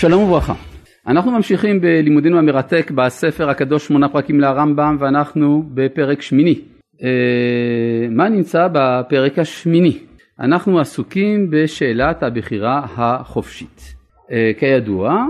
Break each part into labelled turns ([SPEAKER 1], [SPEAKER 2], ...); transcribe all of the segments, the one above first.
[SPEAKER 1] שלום וברכה. אנחנו ממשיכים בלימודנו המרתק בספר הקדוש שמונה פרקים לרמב"ם ואנחנו בפרק שמיני. אה, מה נמצא בפרק השמיני? אנחנו עסוקים בשאלת הבחירה החופשית. אה, כידוע,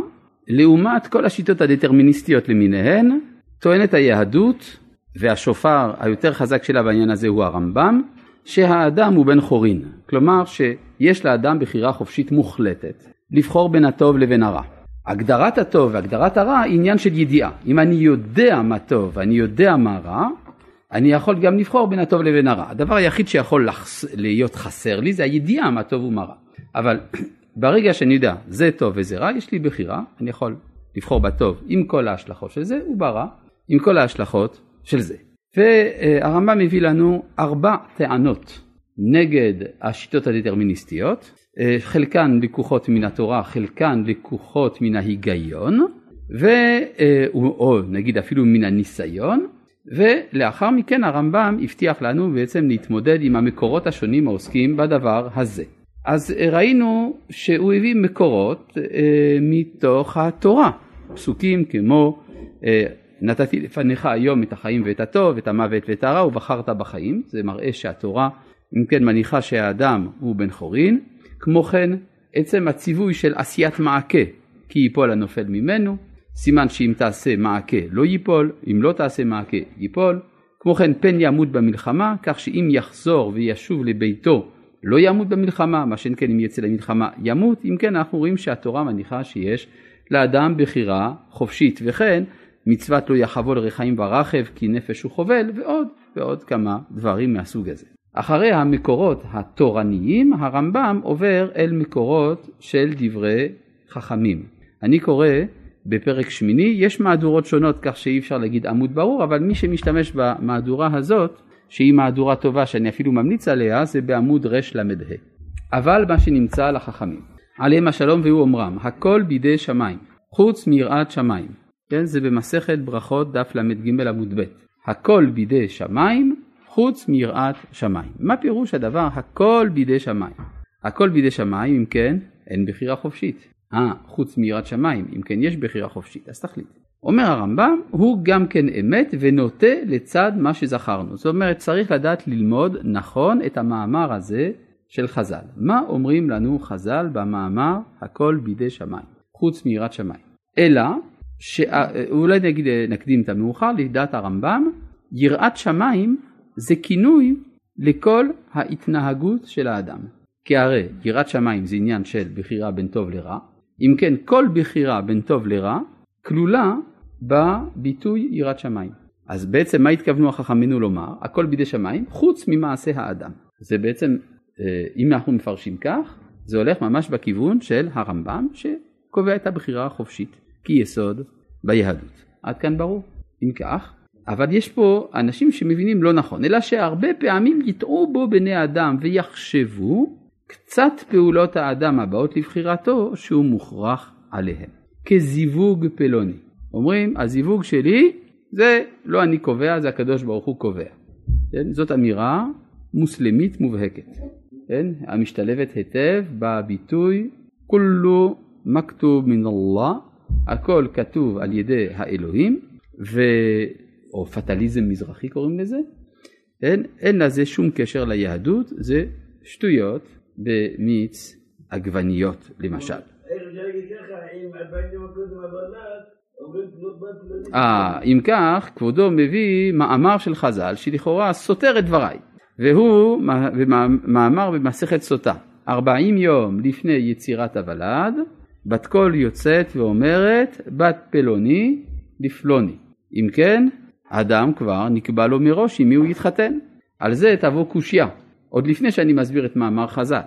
[SPEAKER 1] לעומת כל השיטות הדטרמיניסטיות למיניהן, טוענת היהדות והשופר היותר חזק שלה בעניין הזה הוא הרמב"ם, שהאדם הוא בן חורין, כלומר שיש לאדם בחירה חופשית מוחלטת לבחור בין הטוב לבין הרע. הגדרת הטוב והגדרת הרע היא עניין של ידיעה. אם אני יודע מה טוב ואני יודע מה רע, אני יכול גם לבחור בין הטוב לבין הרע. הדבר היחיד שיכול לחס... להיות חסר לי זה הידיעה מה טוב ומה רע. אבל ברגע שאני יודע זה טוב וזה רע, יש לי בחירה, אני יכול לבחור בטוב עם כל ההשלכות של זה וברע עם כל ההשלכות של זה. והרמב"ם מביא לנו ארבע טענות נגד השיטות הדטרמיניסטיות, חלקן לקוחות מן התורה, חלקן לקוחות מן ההיגיון, ו, או נגיד אפילו מן הניסיון, ולאחר מכן הרמב"ם הבטיח לנו בעצם להתמודד עם המקורות השונים העוסקים בדבר הזה. אז ראינו שהוא הביא מקורות אה, מתוך התורה, פסוקים כמו אה, נתתי לפניך היום את החיים ואת הטוב, את המוות ואת הרע ובחרת בחיים, זה מראה שהתורה אם כן מניחה שהאדם הוא בן חורין, כמו כן עצם הציווי של עשיית מעקה כי ייפול הנופל ממנו, סימן שאם תעשה מעקה לא ייפול, אם לא תעשה מעקה ייפול, כמו כן פן ימות במלחמה, כך שאם יחזור וישוב לביתו לא ימות במלחמה, מה שאין כן אם יצא למלחמה ימות, אם כן אנחנו רואים שהתורה מניחה שיש לאדם בחירה חופשית, וכן מצוות לא יחבו לרחיים ורכב כי נפש הוא חובל, ועוד ועוד כמה דברים מהסוג הזה. אחרי המקורות התורניים הרמב"ם עובר אל מקורות של דברי חכמים. אני קורא בפרק שמיני, יש מהדורות שונות כך שאי אפשר להגיד עמוד ברור, אבל מי שמשתמש במהדורה הזאת, שהיא מהדורה טובה שאני אפילו ממליץ עליה, זה בעמוד רל"ה. אבל מה שנמצא על החכמים, עליהם השלום והוא אומרם, הכל בידי שמיים, חוץ מיראת שמיים. כן, זה במסכת ברכות דף ל"ג עמוד ב'. הכל בידי שמיים, חוץ מיראת שמיים. מה פירוש הדבר הכל בידי שמיים? הכל בידי שמיים, אם כן, אין בחירה חופשית. אה, חוץ מיראת שמיים, אם כן יש בחירה חופשית, אז תחליט. אומר הרמב"ם, הוא גם כן אמת ונוטה לצד מה שזכרנו. זאת אומרת, צריך לדעת ללמוד נכון את המאמר הזה של חז"ל. מה אומרים לנו חז"ל במאמר הכל בידי שמיים, חוץ מיראת שמיים? אלא, שאולי נגיד, נקדים את המאוחר, לדעת הרמב"ם, יראת שמיים זה כינוי לכל ההתנהגות של האדם. כי הרי יראת שמיים זה עניין של בחירה בין טוב לרע, אם כן כל בחירה בין טוב לרע כלולה בביטוי יראת שמיים. אז בעצם מה התכוונו החכמינו לומר? הכל בידי שמיים חוץ ממעשה האדם. זה בעצם, אה, אם אנחנו מפרשים כך, זה הולך ממש בכיוון של הרמב"ם שקובע את הבחירה החופשית כיסוד ביהדות. עד כאן ברור. אם כך, אבל יש פה אנשים שמבינים לא נכון, אלא שהרבה פעמים יטעו בו בני אדם ויחשבו קצת פעולות האדם הבאות לבחירתו שהוא מוכרח עליהן. כזיווג פלוני. אומרים הזיווג שלי זה לא אני קובע זה הקדוש ברוך הוא קובע. כן? זאת אמירה מוסלמית מובהקת. כן? המשתלבת היטב בביטוי כולו מכתוב מן אללה הכל כתוב על ידי האלוהים ו... או פטליזם מזרחי קוראים לזה, אין, אין לזה שום קשר ליהדות, זה שטויות במיץ עגבניות למשל. אה, אם כך, כבודו מביא מאמר של חז"ל שלכאורה סותר את דבריי, והוא מאמר במסכת סוטה, ארבעים יום לפני יצירת הוולד, בת קול יוצאת ואומרת בת פלוני לפלוני. אם כן, אדם כבר נקבע לו מראש עם מי הוא יתחתן. על זה תבוא קושייה, עוד לפני שאני מסביר את מאמר חז"ל.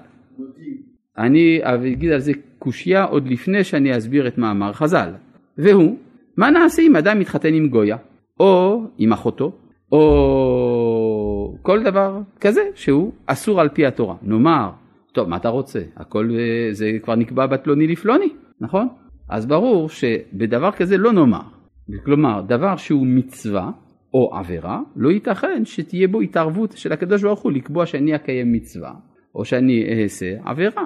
[SPEAKER 1] אני אגיד על זה קושייה עוד לפני שאני אסביר את מאמר חז"ל. והוא, מה נעשה אם אדם מתחתן עם גויה, או עם אחותו, או כל דבר כזה שהוא אסור על פי התורה. נאמר, טוב, מה אתה רוצה? הכל אה, זה כבר נקבע בפלוני לפלוני, נכון? אז ברור שבדבר כזה לא נאמר. כלומר, דבר שהוא מצווה או עבירה, לא ייתכן שתהיה בו התערבות של הקדוש ברוך הוא לקבוע שאני אקיים מצווה, או שאני אעשה עבירה.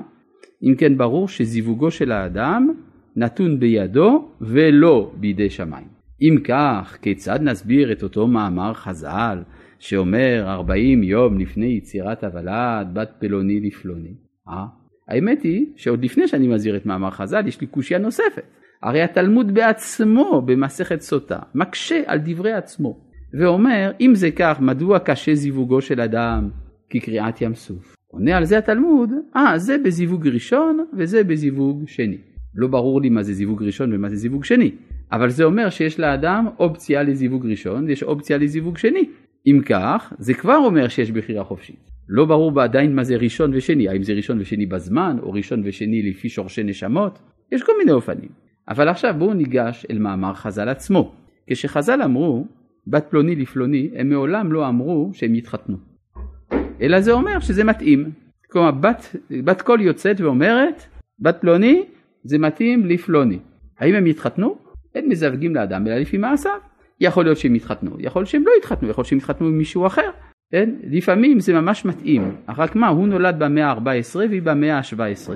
[SPEAKER 1] אם כן ברור שזיווגו של האדם נתון בידו ולא בידי שמיים. אם כך, כיצד נסביר את אותו מאמר חז"ל שאומר ארבעים יום לפני יצירת הוולד בת פלוני לפלוני? אה? האמת היא שעוד לפני שאני מזהיר את מאמר חז"ל יש לי קושייה נוספת. הרי התלמוד בעצמו במסכת סוטה מקשה על דברי עצמו ואומר אם זה כך מדוע קשה זיווגו של אדם כקריעת ים סוף. עונה על זה התלמוד, אה זה בזיווג ראשון וזה בזיווג שני. לא ברור לי מה זה זיווג ראשון ומה זה זיווג שני, אבל זה אומר שיש לאדם אופציה לזיווג ראשון ויש אופציה לזיווג שני. אם כך, זה כבר אומר שיש בחירה חופשית. לא ברור עדיין מה זה ראשון ושני, האם זה ראשון ושני בזמן, או ראשון ושני לפי שורשי נשמות, יש כל מיני אופנים. אבל עכשיו בואו ניגש אל מאמר חז"ל עצמו. כשחז"ל אמרו בת פלוני לפלוני, הם מעולם לא אמרו שהם יתחתנו. אלא זה אומר שזה מתאים. כלומר בת, בת קול יוצאת ואומרת בת פלוני זה מתאים לפלוני. האם הם יתחתנו? הם מזווגים לאדם אלא לפי מעשיו. יכול להיות שהם יתחתנו, יכול שהם לא יתחתנו, יכול שהם יתחתנו עם מישהו אחר. כן? לפעמים זה ממש מתאים, רק מה, הוא נולד במאה ה-14 והיא במאה ה-17,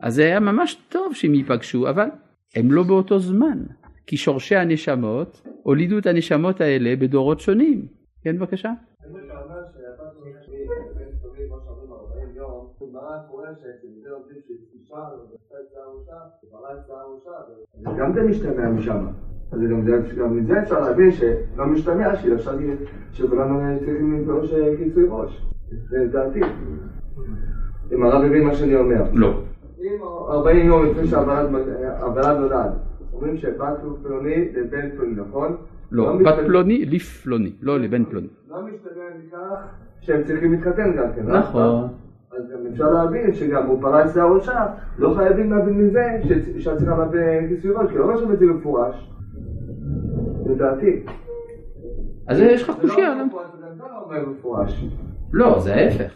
[SPEAKER 1] אז זה היה ממש טוב שהם ייפגשו, אבל הם לא באותו זמן, כי שורשי הנשמות הולידו את הנשמות האלה בדורות שונים. כן, בבקשה?
[SPEAKER 2] גם זה משתמע משם. אז גם את זה אפשר להבין שלא משתמע שאפשר להגיד שכולנו צריכים לדרוש כיסוי ראש. זה דעתי. אם הרב הבין מה שאני אומר.
[SPEAKER 1] לא.
[SPEAKER 2] אם 40 יום לפני שהוולד נולד, אומרים שבת פלוני לבן פלוני, נכון?
[SPEAKER 1] לא, בת פלוני לפלוני, לא לבן פלוני.
[SPEAKER 2] לא משתמע מכך שהם צריכים להתחתן גם כן.
[SPEAKER 1] נכון.
[SPEAKER 2] אז גם אפשר להבין שגם הוא פרץ להראשה, לא חייבים להבין מזה שאת צריכה להבין כיסוי ראש, כי לא רשום את זה במפורש. לדעתי.
[SPEAKER 1] אז יש לך קושייה. לא, זה ההפך.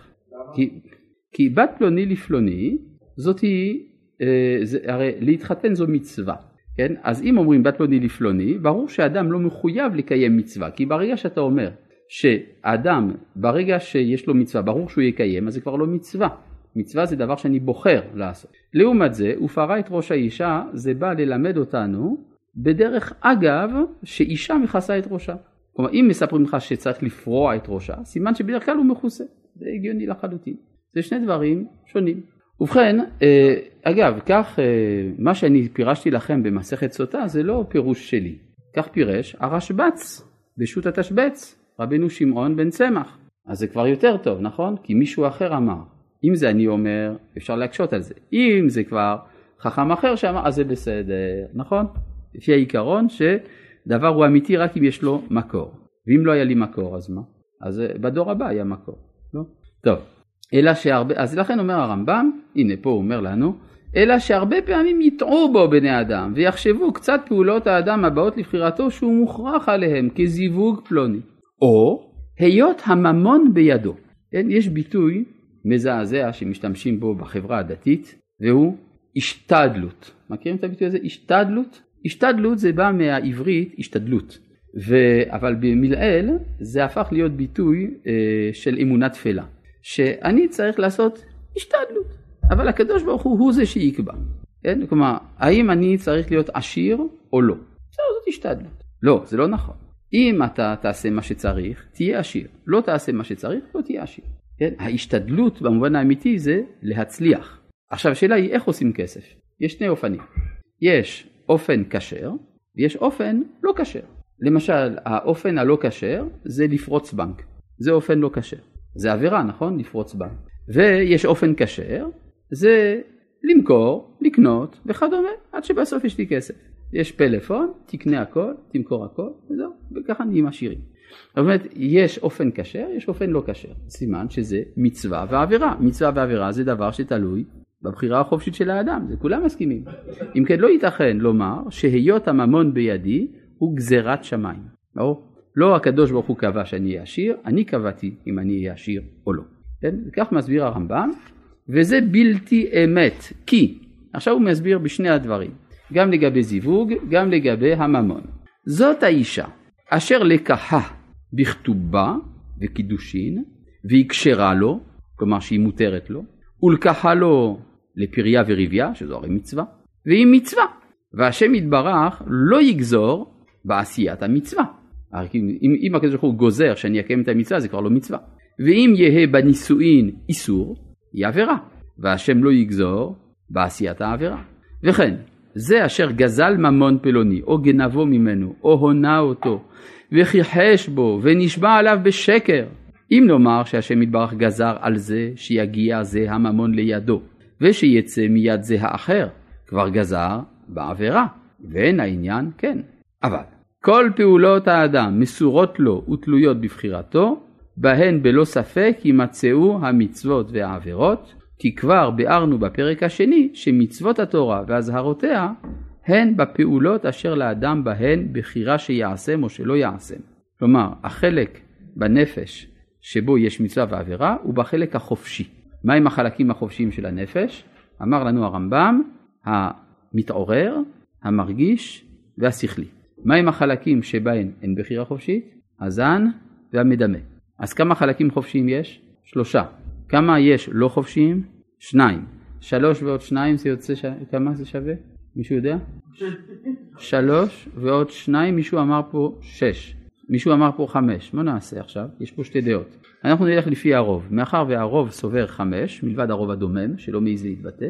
[SPEAKER 1] כי בת פלוני לפלוני, זאתי, אה, הרי להתחתן זו מצווה. כן? אז אם אומרים בת פלוני לפלוני, ברור שאדם לא מחויב לקיים מצווה, כי ברגע שאתה אומר שאדם, ברגע שיש לו מצווה, ברור שהוא יקיים, אז זה כבר לא מצווה. מצווה זה דבר שאני בוחר לעשות. לעומת זה, ופרה את ראש האישה, זה בא ללמד אותנו בדרך אגב שאישה מכסה את ראשה. כלומר אם מספרים לך שצריך לפרוע את ראשה, סימן שבדרך כלל הוא מכוסה. זה הגיוני לחלוטין. זה שני דברים שונים. ובכן, אה, אגב, כך אה, מה שאני פירשתי לכם במסכת סוטה זה לא פירוש שלי. כך פירש הרשב"ץ בשו"ת התשבץ, רבנו שמעון בן צמח. אז זה כבר יותר טוב, נכון? כי מישהו אחר אמר. אם זה אני אומר, אפשר להקשות על זה. אם זה כבר חכם אחר שאמר, אז זה בסדר, נכון? לפי העיקרון שדבר הוא אמיתי רק אם יש לו מקור. ואם לא היה לי מקור אז מה? אז אה, בדור הבא היה מקור, לא? טוב, אלא שהרבה, אז לכן אומר הרמב"ם, הנה פה הוא אומר לנו, אלא שהרבה פעמים יטעו בו בני אדם ויחשבו קצת פעולות האדם הבאות לבחירתו שהוא מוכרח עליהם כזיווג פלוני. או היות הממון בידו. כן, יש ביטוי מזעזע שמשתמשים בו בחברה הדתית והוא השתדלות. מכירים את הביטוי הזה? השתדלות? השתדלות זה בא מהעברית השתדלות, ו... אבל במלעיל זה הפך להיות ביטוי אה, של אמונה תפלה, שאני צריך לעשות השתדלות, אבל הקדוש ברוך הוא הוא זה שיקבע, כן? כלומר, האם אני צריך להיות עשיר או לא? בסדר, זאת השתדלות. לא, זה לא נכון. אם אתה תעשה מה שצריך, תהיה עשיר. לא תעשה מה שצריך, לא תהיה עשיר. כן? ההשתדלות במובן האמיתי זה להצליח. עכשיו השאלה היא איך עושים כסף. יש שני אופנים. יש אופן כשר ויש אופן לא כשר. למשל האופן הלא כשר זה לפרוץ בנק, זה אופן לא כשר. זה עבירה נכון? לפרוץ בנק. ויש אופן כשר זה למכור, לקנות וכדומה עד שבסוף יש לי כסף. יש פלאפון, תקנה הכל, תמכור הכל, וזהו, וככה נהיים עשירים. זאת אומרת, יש אופן כשר, יש אופן לא כשר. סימן שזה מצווה ועבירה. מצווה ועבירה זה דבר שתלוי בבחירה החופשית של האדם, זה כולם מסכימים. אם כן לא ייתכן לומר שהיות הממון בידי הוא גזירת שמיים. ברור? לא הקדוש ברוך הוא קבע שאני אהיה עשיר, אני קבעתי אם אני אהיה עשיר או לא. כן? כך מסביר הרמב"ם, וזה בלתי אמת, כי, עכשיו הוא מסביר בשני הדברים, גם לגבי זיווג, גם לגבי הממון. זאת האישה אשר לקחה בכתובה וקידושין, והיא כשרה לו, כלומר שהיא מותרת לו, ולקחה לו לפריה וריביה, שזו הרי מצווה, והיא מצווה, והשם יתברך לא יגזור בעשיית המצווה. אם, אם הקדוש ברוך הוא גוזר שאני אקיים את המצווה זה כבר לא מצווה. ואם יהא בנישואין איסור, היא עבירה, והשם לא יגזור בעשיית העבירה. וכן, זה אשר גזל ממון פלוני, או גנבו ממנו, או הונה אותו, וכיחש בו, ונשבע עליו בשקר. אם נאמר שהשם יתברך גזר על זה שיגיע זה הממון לידו, ושיצא מיד זה האחר, כבר גזר בעבירה, ואין העניין כן. אבל כל פעולות האדם מסורות לו ותלויות בבחירתו, בהן בלא ספק יימצאו המצוות והעבירות, כי כבר ביארנו בפרק השני שמצוות התורה ואזהרותיה הן בפעולות אשר לאדם בהן בחירה שיעשם או שלא יעשם. כלומר, החלק בנפש שבו יש מצווה ועבירה הוא בחלק החופשי. מהם החלקים החופשיים של הנפש? אמר לנו הרמב"ם, המתעורר, המרגיש והשכלי. מהם החלקים שבהם אין בחירה חופשית? הזן והמדמה. אז כמה חלקים חופשיים יש? שלושה. כמה יש לא חופשיים? שניים. שלוש ועוד שניים זה יוצא, ש... כמה זה שווה? מישהו יודע? שלוש ועוד שניים, מישהו אמר פה שש. מישהו אמר פה חמש. מה נעשה עכשיו? יש פה שתי דעות. אנחנו נלך לפי הרוב. מאחר והרוב סובר חמש, מלבד הרוב הדומם, שלא מעז להתבטא,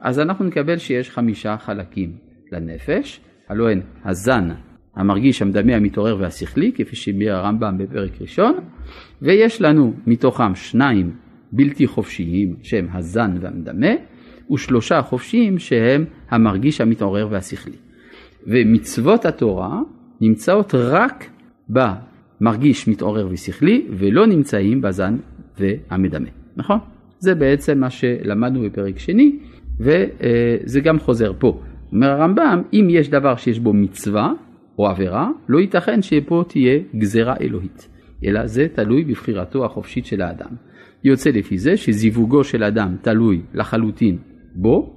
[SPEAKER 1] אז אנחנו נקבל שיש חמישה חלקים לנפש, הלוא הן הזן, המרגיש, המדמה, המתעורר והשכלי, כפי שהביע הרמב"ם בפרק ראשון, ויש לנו מתוכם שניים בלתי חופשיים שהם הזן והמדמה, ושלושה חופשיים שהם המרגיש, המתעורר והשכלי. ומצוות התורה נמצאות רק במרגיש, מתעורר ושכלי, ולא נמצאים בזן והמדמה, נכון? זה בעצם מה שלמדנו בפרק שני, וזה גם חוזר פה. אומר הרמב"ם, אם יש דבר שיש בו מצווה או עבירה, לא ייתכן שפה תהיה גזרה אלוהית, אלא זה תלוי בבחירתו החופשית של האדם. יוצא לפי זה שזיווגו של אדם תלוי לחלוטין בו,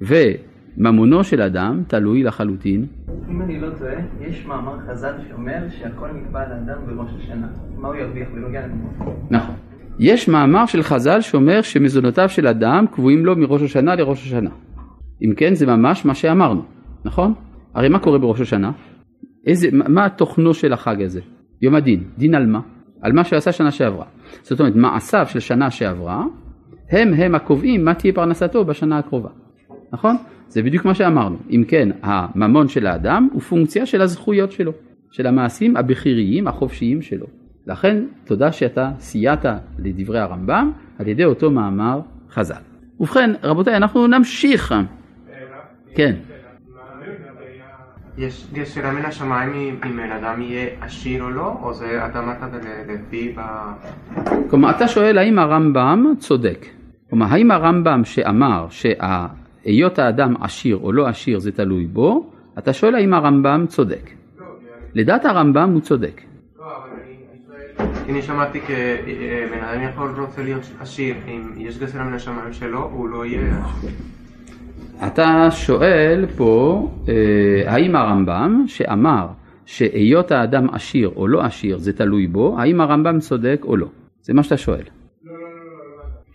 [SPEAKER 1] וממונו של אדם תלוי לחלוטין.
[SPEAKER 3] אם אני לא טועה, יש מאמר חז"ל שאומר שהכל נקבע לאדם בראש השנה. מה הוא ירוויח בנוגע למות?
[SPEAKER 1] נכון. יש מאמר של חז"ל שאומר שמזונותיו של אדם קבועים לו מראש השנה לראש השנה. אם כן, זה ממש מה שאמרנו, נכון? הרי מה קורה בראש השנה? איזה, מה תוכנו של החג הזה? יום הדין. דין על מה? על מה שעשה שנה שעברה. זאת אומרת, מעשיו של שנה שעברה, הם הם הקובעים מה תהיה פרנסתו בשנה הקרובה. נכון? זה בדיוק מה שאמרנו. אם כן, הממון של האדם הוא פונקציה של הזכויות שלו, של המעשים הבכיריים, החופשיים שלו. לכן, תודה שאתה סייעת לדברי הרמב"ם על ידי אותו מאמר חז"ל. ובכן, רבותיי, אנחנו נמשיך. כן.
[SPEAKER 4] יש שאלה מן השמיים אם בן אדם יהיה עשיר או לא, או זה אתה אמרת לפי ב...
[SPEAKER 1] כלומר, אתה שואל האם הרמב"ם צודק. כלומר, האם הרמב"ם שאמר שהיות האדם עשיר או לא עשיר זה תלוי בו, אתה שואל האם הרמב"ם צודק. לדעת הרמב"ם הוא צודק.
[SPEAKER 4] כי אני שמעתי כבן אדם יכול רוצה להיות עשיר, אם יש גזרה מן השמיים שלו, הוא לא יהיה עשיר.
[SPEAKER 1] אתה שואל פה, אה, האם הרמב"ם שאמר שהיות האדם עשיר או לא עשיר זה תלוי בו, האם הרמב"ם צודק או לא? זה מה שאתה שואל.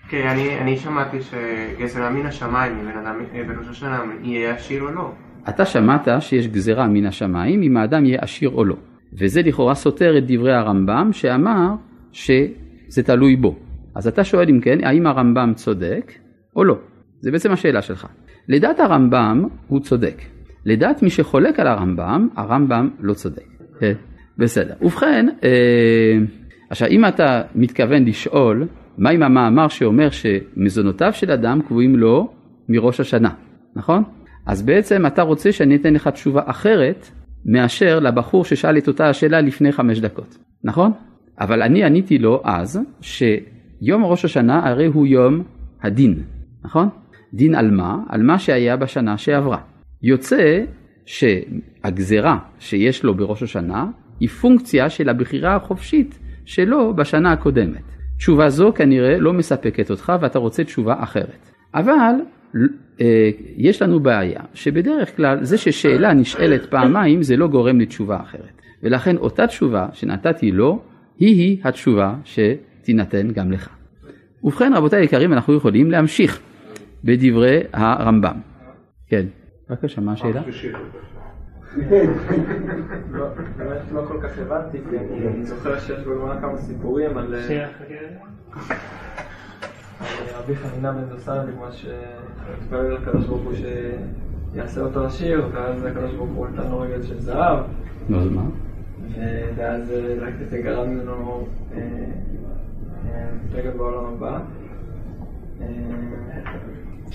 [SPEAKER 4] כן, אני, אני שמעתי שגזרה מן השמיים, אם בן אדם אה, בראש השנה יהיה עשיר או לא.
[SPEAKER 1] אתה שמעת שיש גזרה מן השמיים אם האדם יהיה עשיר או לא. וזה לכאורה סותר את דברי הרמב"ם שאמר שזה תלוי בו. אז אתה שואל אם כן, האם הרמב"ם צודק או לא? זה בעצם השאלה שלך. לדעת הרמב"ם הוא צודק. לדעת מי שחולק על הרמב"ם, הרמב"ם לא צודק. כן, בסדר. ובכן, אה, עכשיו אם אתה מתכוון לשאול, מה עם המאמר שאומר שמזונותיו של אדם קבועים לו מראש השנה, נכון? אז בעצם אתה רוצה שאני אתן לך תשובה אחרת מאשר לבחור ששאל את אותה השאלה לפני חמש דקות, נכון? אבל אני עניתי לו אז שיום ראש השנה הרי הוא יום הדין, נכון? דין על מה? על מה שהיה בשנה שעברה. יוצא שהגזרה שיש לו בראש השנה היא פונקציה של הבחירה החופשית שלו בשנה הקודמת. תשובה זו כנראה לא מספקת אותך ואתה רוצה תשובה אחרת. אבל אה, יש לנו בעיה שבדרך כלל זה ששאלה נשאלת פעמיים זה לא גורם לתשובה אחרת. ולכן אותה תשובה שנתתי לו היא היא התשובה שתינתן גם לך. ובכן רבותיי היקרים אנחנו יכולים להמשיך בדברי הרמב"ם. כן. בבקשה, מה השאלה?
[SPEAKER 3] לא, באמת לא כל כך הבנתי, כי אני זוכר שיש בגמרא כמה סיפורים על אה, על רבי חנינה בן דוסה, לדוגמה, שהתפלל לקדוש ברוך הוא שיעשה אותו עשיר, ואז הקדוש ברוך הוא נתן לו רגל של זהב,
[SPEAKER 1] נו, אז מה?
[SPEAKER 3] ואז אה, רק זה גרם אה, אה, רגל בעולם הבא.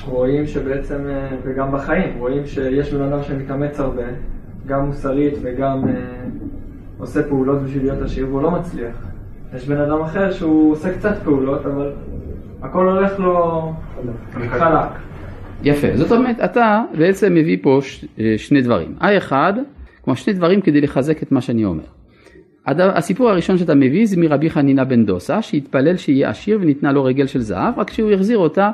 [SPEAKER 3] רואים שבעצם, אה, וגם בחיים, רואים שיש בן אדם שמתאמץ הרבה, גם מוסרית וגם אה, עושה פעולות בשביל להיות עשיר והוא לא מצליח. יש בן אדם אחר שהוא עושה קצת פעולות, אבל הכל הולך לו חלק.
[SPEAKER 1] יפה, זאת אומרת אתה בעצם מביא פה ש, אה, שני דברים. האחד, כלומר שני דברים כדי לחזק את מה שאני אומר. הסיפור הראשון שאתה מביא זה מרבי חנינא בן דוסה שהתפלל שיהיה עשיר וניתנה לו רגל של זהב רק שהוא החזיר אותה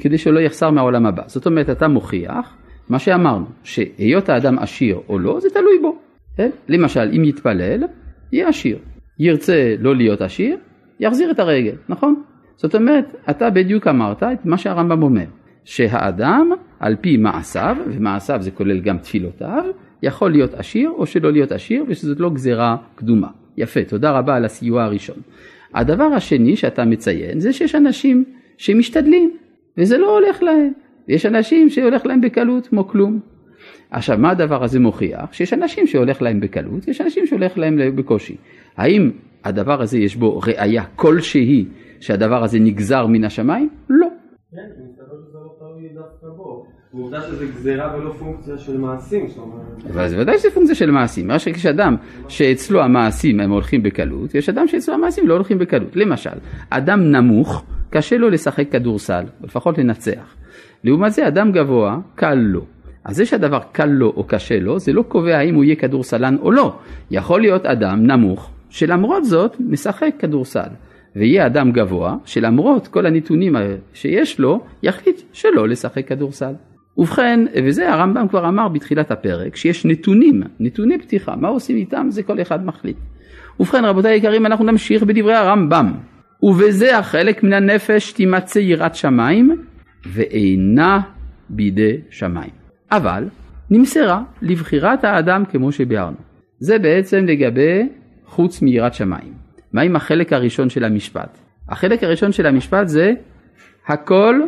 [SPEAKER 1] כדי שלא יחסר מהעולם הבא. זאת אומרת אתה מוכיח מה שאמרנו שהיות האדם עשיר או לא זה תלוי בו. כן? למשל אם יתפלל יהיה עשיר. ירצה לא להיות עשיר יחזיר את הרגל, נכון? זאת אומרת אתה בדיוק אמרת את מה שהרמב"ם אומר שהאדם על פי מעשיו ומעשיו זה כולל גם תפילותיו יכול להיות עשיר או שלא להיות עשיר ושזאת לא גזירה קדומה. יפה, תודה רבה על הסיוע הראשון. הדבר השני שאתה מציין זה שיש אנשים שמשתדלים וזה לא הולך להם. יש אנשים שהולך להם בקלות כמו כלום. עכשיו מה הדבר הזה מוכיח? שיש אנשים שהולך להם בקלות, יש אנשים שהולך להם בקושי. האם הדבר הזה יש בו ראייה כלשהי שהדבר הזה נגזר מן השמיים? לא.
[SPEAKER 5] כן, מסתבר שזה לא תלוי דווקא בו. ועובדה שזה גזירה ולא פונקציה של מעשים, זאת אומרת.
[SPEAKER 1] אבל זה ודאי שזה פונקציה של מעשים. מה שיש אדם שאצלו המעשים הם הולכים בקלות, יש אדם שאצלו המעשים לא הולכים בקלות. למשל, אדם נמוך, קשה לו לשחק כדורסל, לפחות לנצח. לעומת זה, אדם גבוה, קל לו. אז זה שהדבר קל לו או קשה לו, זה לא קובע האם הוא יהיה כדורסלן או לא. יכול להיות אדם נמוך, שלמרות זאת משחק כדורסל. ויהיה אדם גבוה, שלמרות כל הנתונים שיש לו, יחליט שלא לשחק כדורסל. ובכן, וזה הרמב"ם כבר אמר בתחילת הפרק, שיש נתונים, נתוני פתיחה, מה עושים איתם זה כל אחד מחליט. ובכן רבותיי היקרים אנחנו נמשיך בדברי הרמב"ם. ובזה החלק מן הנפש תימצא יראת שמיים ואינה בידי שמיים. אבל נמסרה לבחירת האדם כמו שביארנו. זה בעצם לגבי חוץ מיראת שמיים. מה עם החלק הראשון של המשפט? החלק הראשון של המשפט זה הכל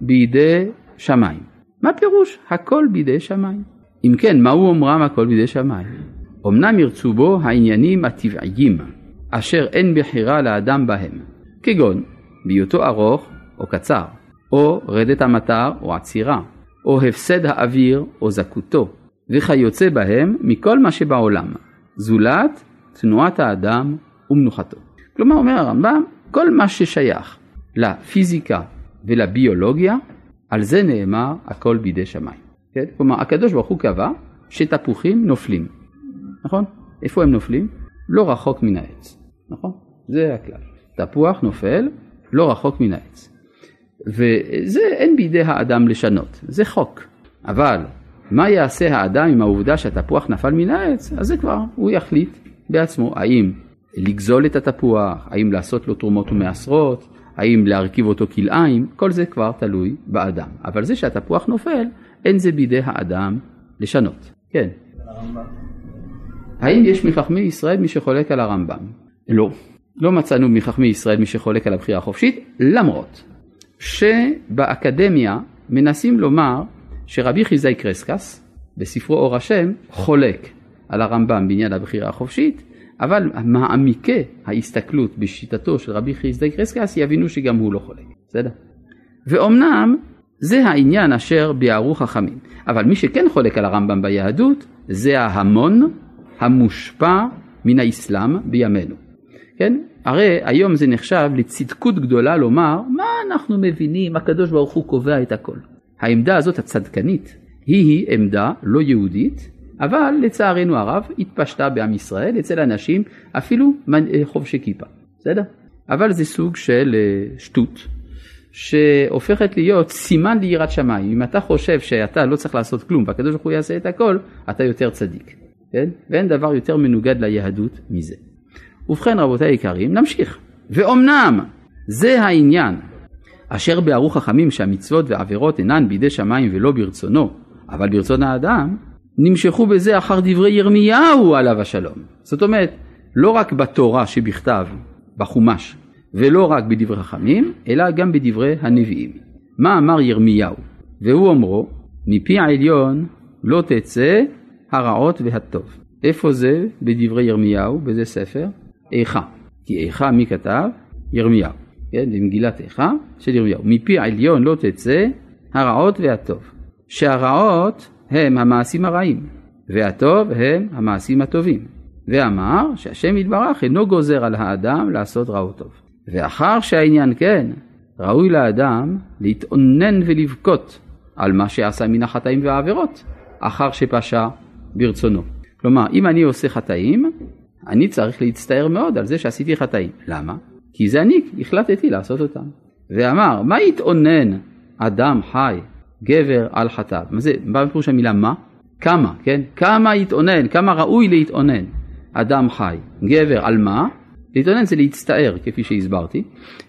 [SPEAKER 1] בידי שמיים. מה פירוש הכל בידי שמיים? אם כן, מהו אומרם הכל בידי שמיים? אמנם ירצו בו העניינים הטבעיים, אשר אין בחירה לאדם בהם, כגון בהיותו ארוך או קצר, או רדת המטר או עצירה, או הפסד האוויר או זכותו, וכיוצא בהם מכל מה שבעולם, זולת תנועת האדם ומנוחתו. כלומר אומר הרמב"ם, כל מה ששייך לפיזיקה ולביולוגיה, על זה נאמר הכל בידי שמיים. כן? כלומר הקדוש ברוך הוא קבע שתפוחים נופלים, נכון? איפה הם נופלים? לא רחוק מן העץ, נכון? זה הכלל. תפוח נופל לא רחוק מן העץ. וזה אין בידי האדם לשנות, זה חוק. אבל מה יעשה האדם עם העובדה שהתפוח נפל מן העץ? אז זה כבר, הוא יחליט בעצמו האם לגזול את התפוח, האם לעשות לו תרומות ומעשרות, האם להרכיב אותו כלאיים, כל זה כבר תלוי באדם. אבל זה שהתפוח נופל, אין זה בידי האדם לשנות. כן. האם יש מחכמי ישראל מי שחולק על הרמב"ם? לא. לא מצאנו מחכמי ישראל מי שחולק על הבחירה החופשית, למרות שבאקדמיה מנסים לומר שרבי חיזאי קרסקס, בספרו אור השם, חולק על הרמב"ם בעניין הבחירה החופשית, אבל מעמיקי ההסתכלות בשיטתו של רבי חיסדאי קרסקס יבינו שגם הוא לא חולק, בסדר? ואומנם זה העניין אשר ביארו חכמים, אבל מי שכן חולק על הרמב"ם ביהדות זה ההמון המושפע מן האסלאם בימינו, כן? הרי היום זה נחשב לצדקות גדולה לומר מה אנחנו מבינים, הקדוש ברוך הוא קובע את הכל. העמדה הזאת הצדקנית היא היא עמדה לא יהודית אבל לצערנו הרב התפשטה בעם ישראל אצל אנשים אפילו חובשי כיפה, בסדר? אבל זה סוג של שטות שהופכת להיות סימן ליראת שמיים. אם אתה חושב שאתה לא צריך לעשות כלום והקדוש ברוך הוא יעשה את הכל, אתה יותר צדיק, כן? ואין דבר יותר מנוגד ליהדות מזה. ובכן רבותיי היקרים, נמשיך. ואומנם זה העניין אשר ביארו חכמים שהמצוות והעבירות אינן בידי שמיים ולא ברצונו, אבל ברצון האדם נמשכו בזה אחר דברי ירמיהו עליו השלום. זאת אומרת, לא רק בתורה שבכתב, בחומש, ולא רק בדברי חכמים, אלא גם בדברי הנביאים. מה אמר ירמיהו? והוא אומרו, מפי העליון לא תצא הרעות והטוב. איפה זה בדברי ירמיהו, באיזה ספר? איכה. כי איכה מי כתב? ירמיהו. כן, במגילת איכה של ירמיהו. מפי העליון לא תצא הרעות והטוב. שהרעות הם המעשים הרעים, והטוב הם המעשים הטובים. ואמר שהשם יתברך אינו גוזר על האדם לעשות רע וטוב. ואחר שהעניין כן, ראוי לאדם להתאונן ולבכות על מה שעשה מן החטאים והעבירות, אחר שפשע ברצונו. כלומר, אם אני עושה חטאים, אני צריך להצטער מאוד על זה שעשיתי חטאים. למה? כי זה אני החלטתי לעשות אותם. ואמר, מה יתאונן אדם חי, גבר על חטאיו? מה זה, מה פירוש המילה מה? כמה, כן? כמה יתאונן, כמה ראוי להתאונן אדם חי, גבר על מה? להתאונן זה להצטער, כפי שהסברתי.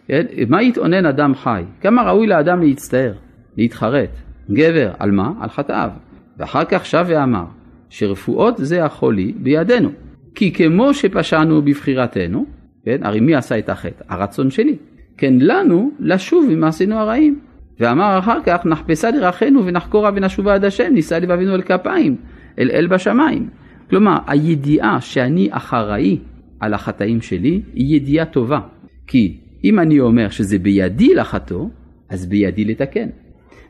[SPEAKER 1] כן? מה יתאונן אדם חי? כמה ראוי לאדם להצטער, להתחרט? גבר, על מה? על חטאיו. ואחר כך שב ואמר, שרפואות זה החולי בידינו. כי כמו שפשענו בבחירתנו, כן, הרי מי עשה את החטא? הרצון שלי. כן לנו לשוב ממעשינו הרעים. ואמר אחר כך, נחפשה דרכינו ונחקורה ונשובה עד השם, נישא לבבינו אל כפיים, אל אל בשמיים. כלומר, הידיעה שאני אחראי על החטאים שלי, היא ידיעה טובה. כי אם אני אומר שזה בידי לחטוא, אז בידי לתקן.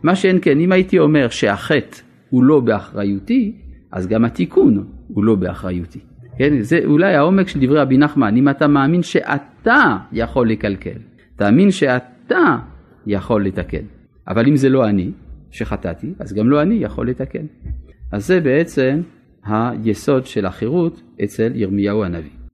[SPEAKER 1] מה שאין כן, אם הייתי אומר שהחטא הוא לא באחריותי, אז גם התיקון הוא לא באחריותי. כן, זה אולי העומק של דברי רבי נחמן, אם אתה מאמין שאתה יכול לקלקל, תאמין שאתה יכול לתקן. אבל אם זה לא אני שחטאתי, אז גם לא אני יכול לתקן. אז זה בעצם היסוד של החירות אצל ירמיהו הנביא.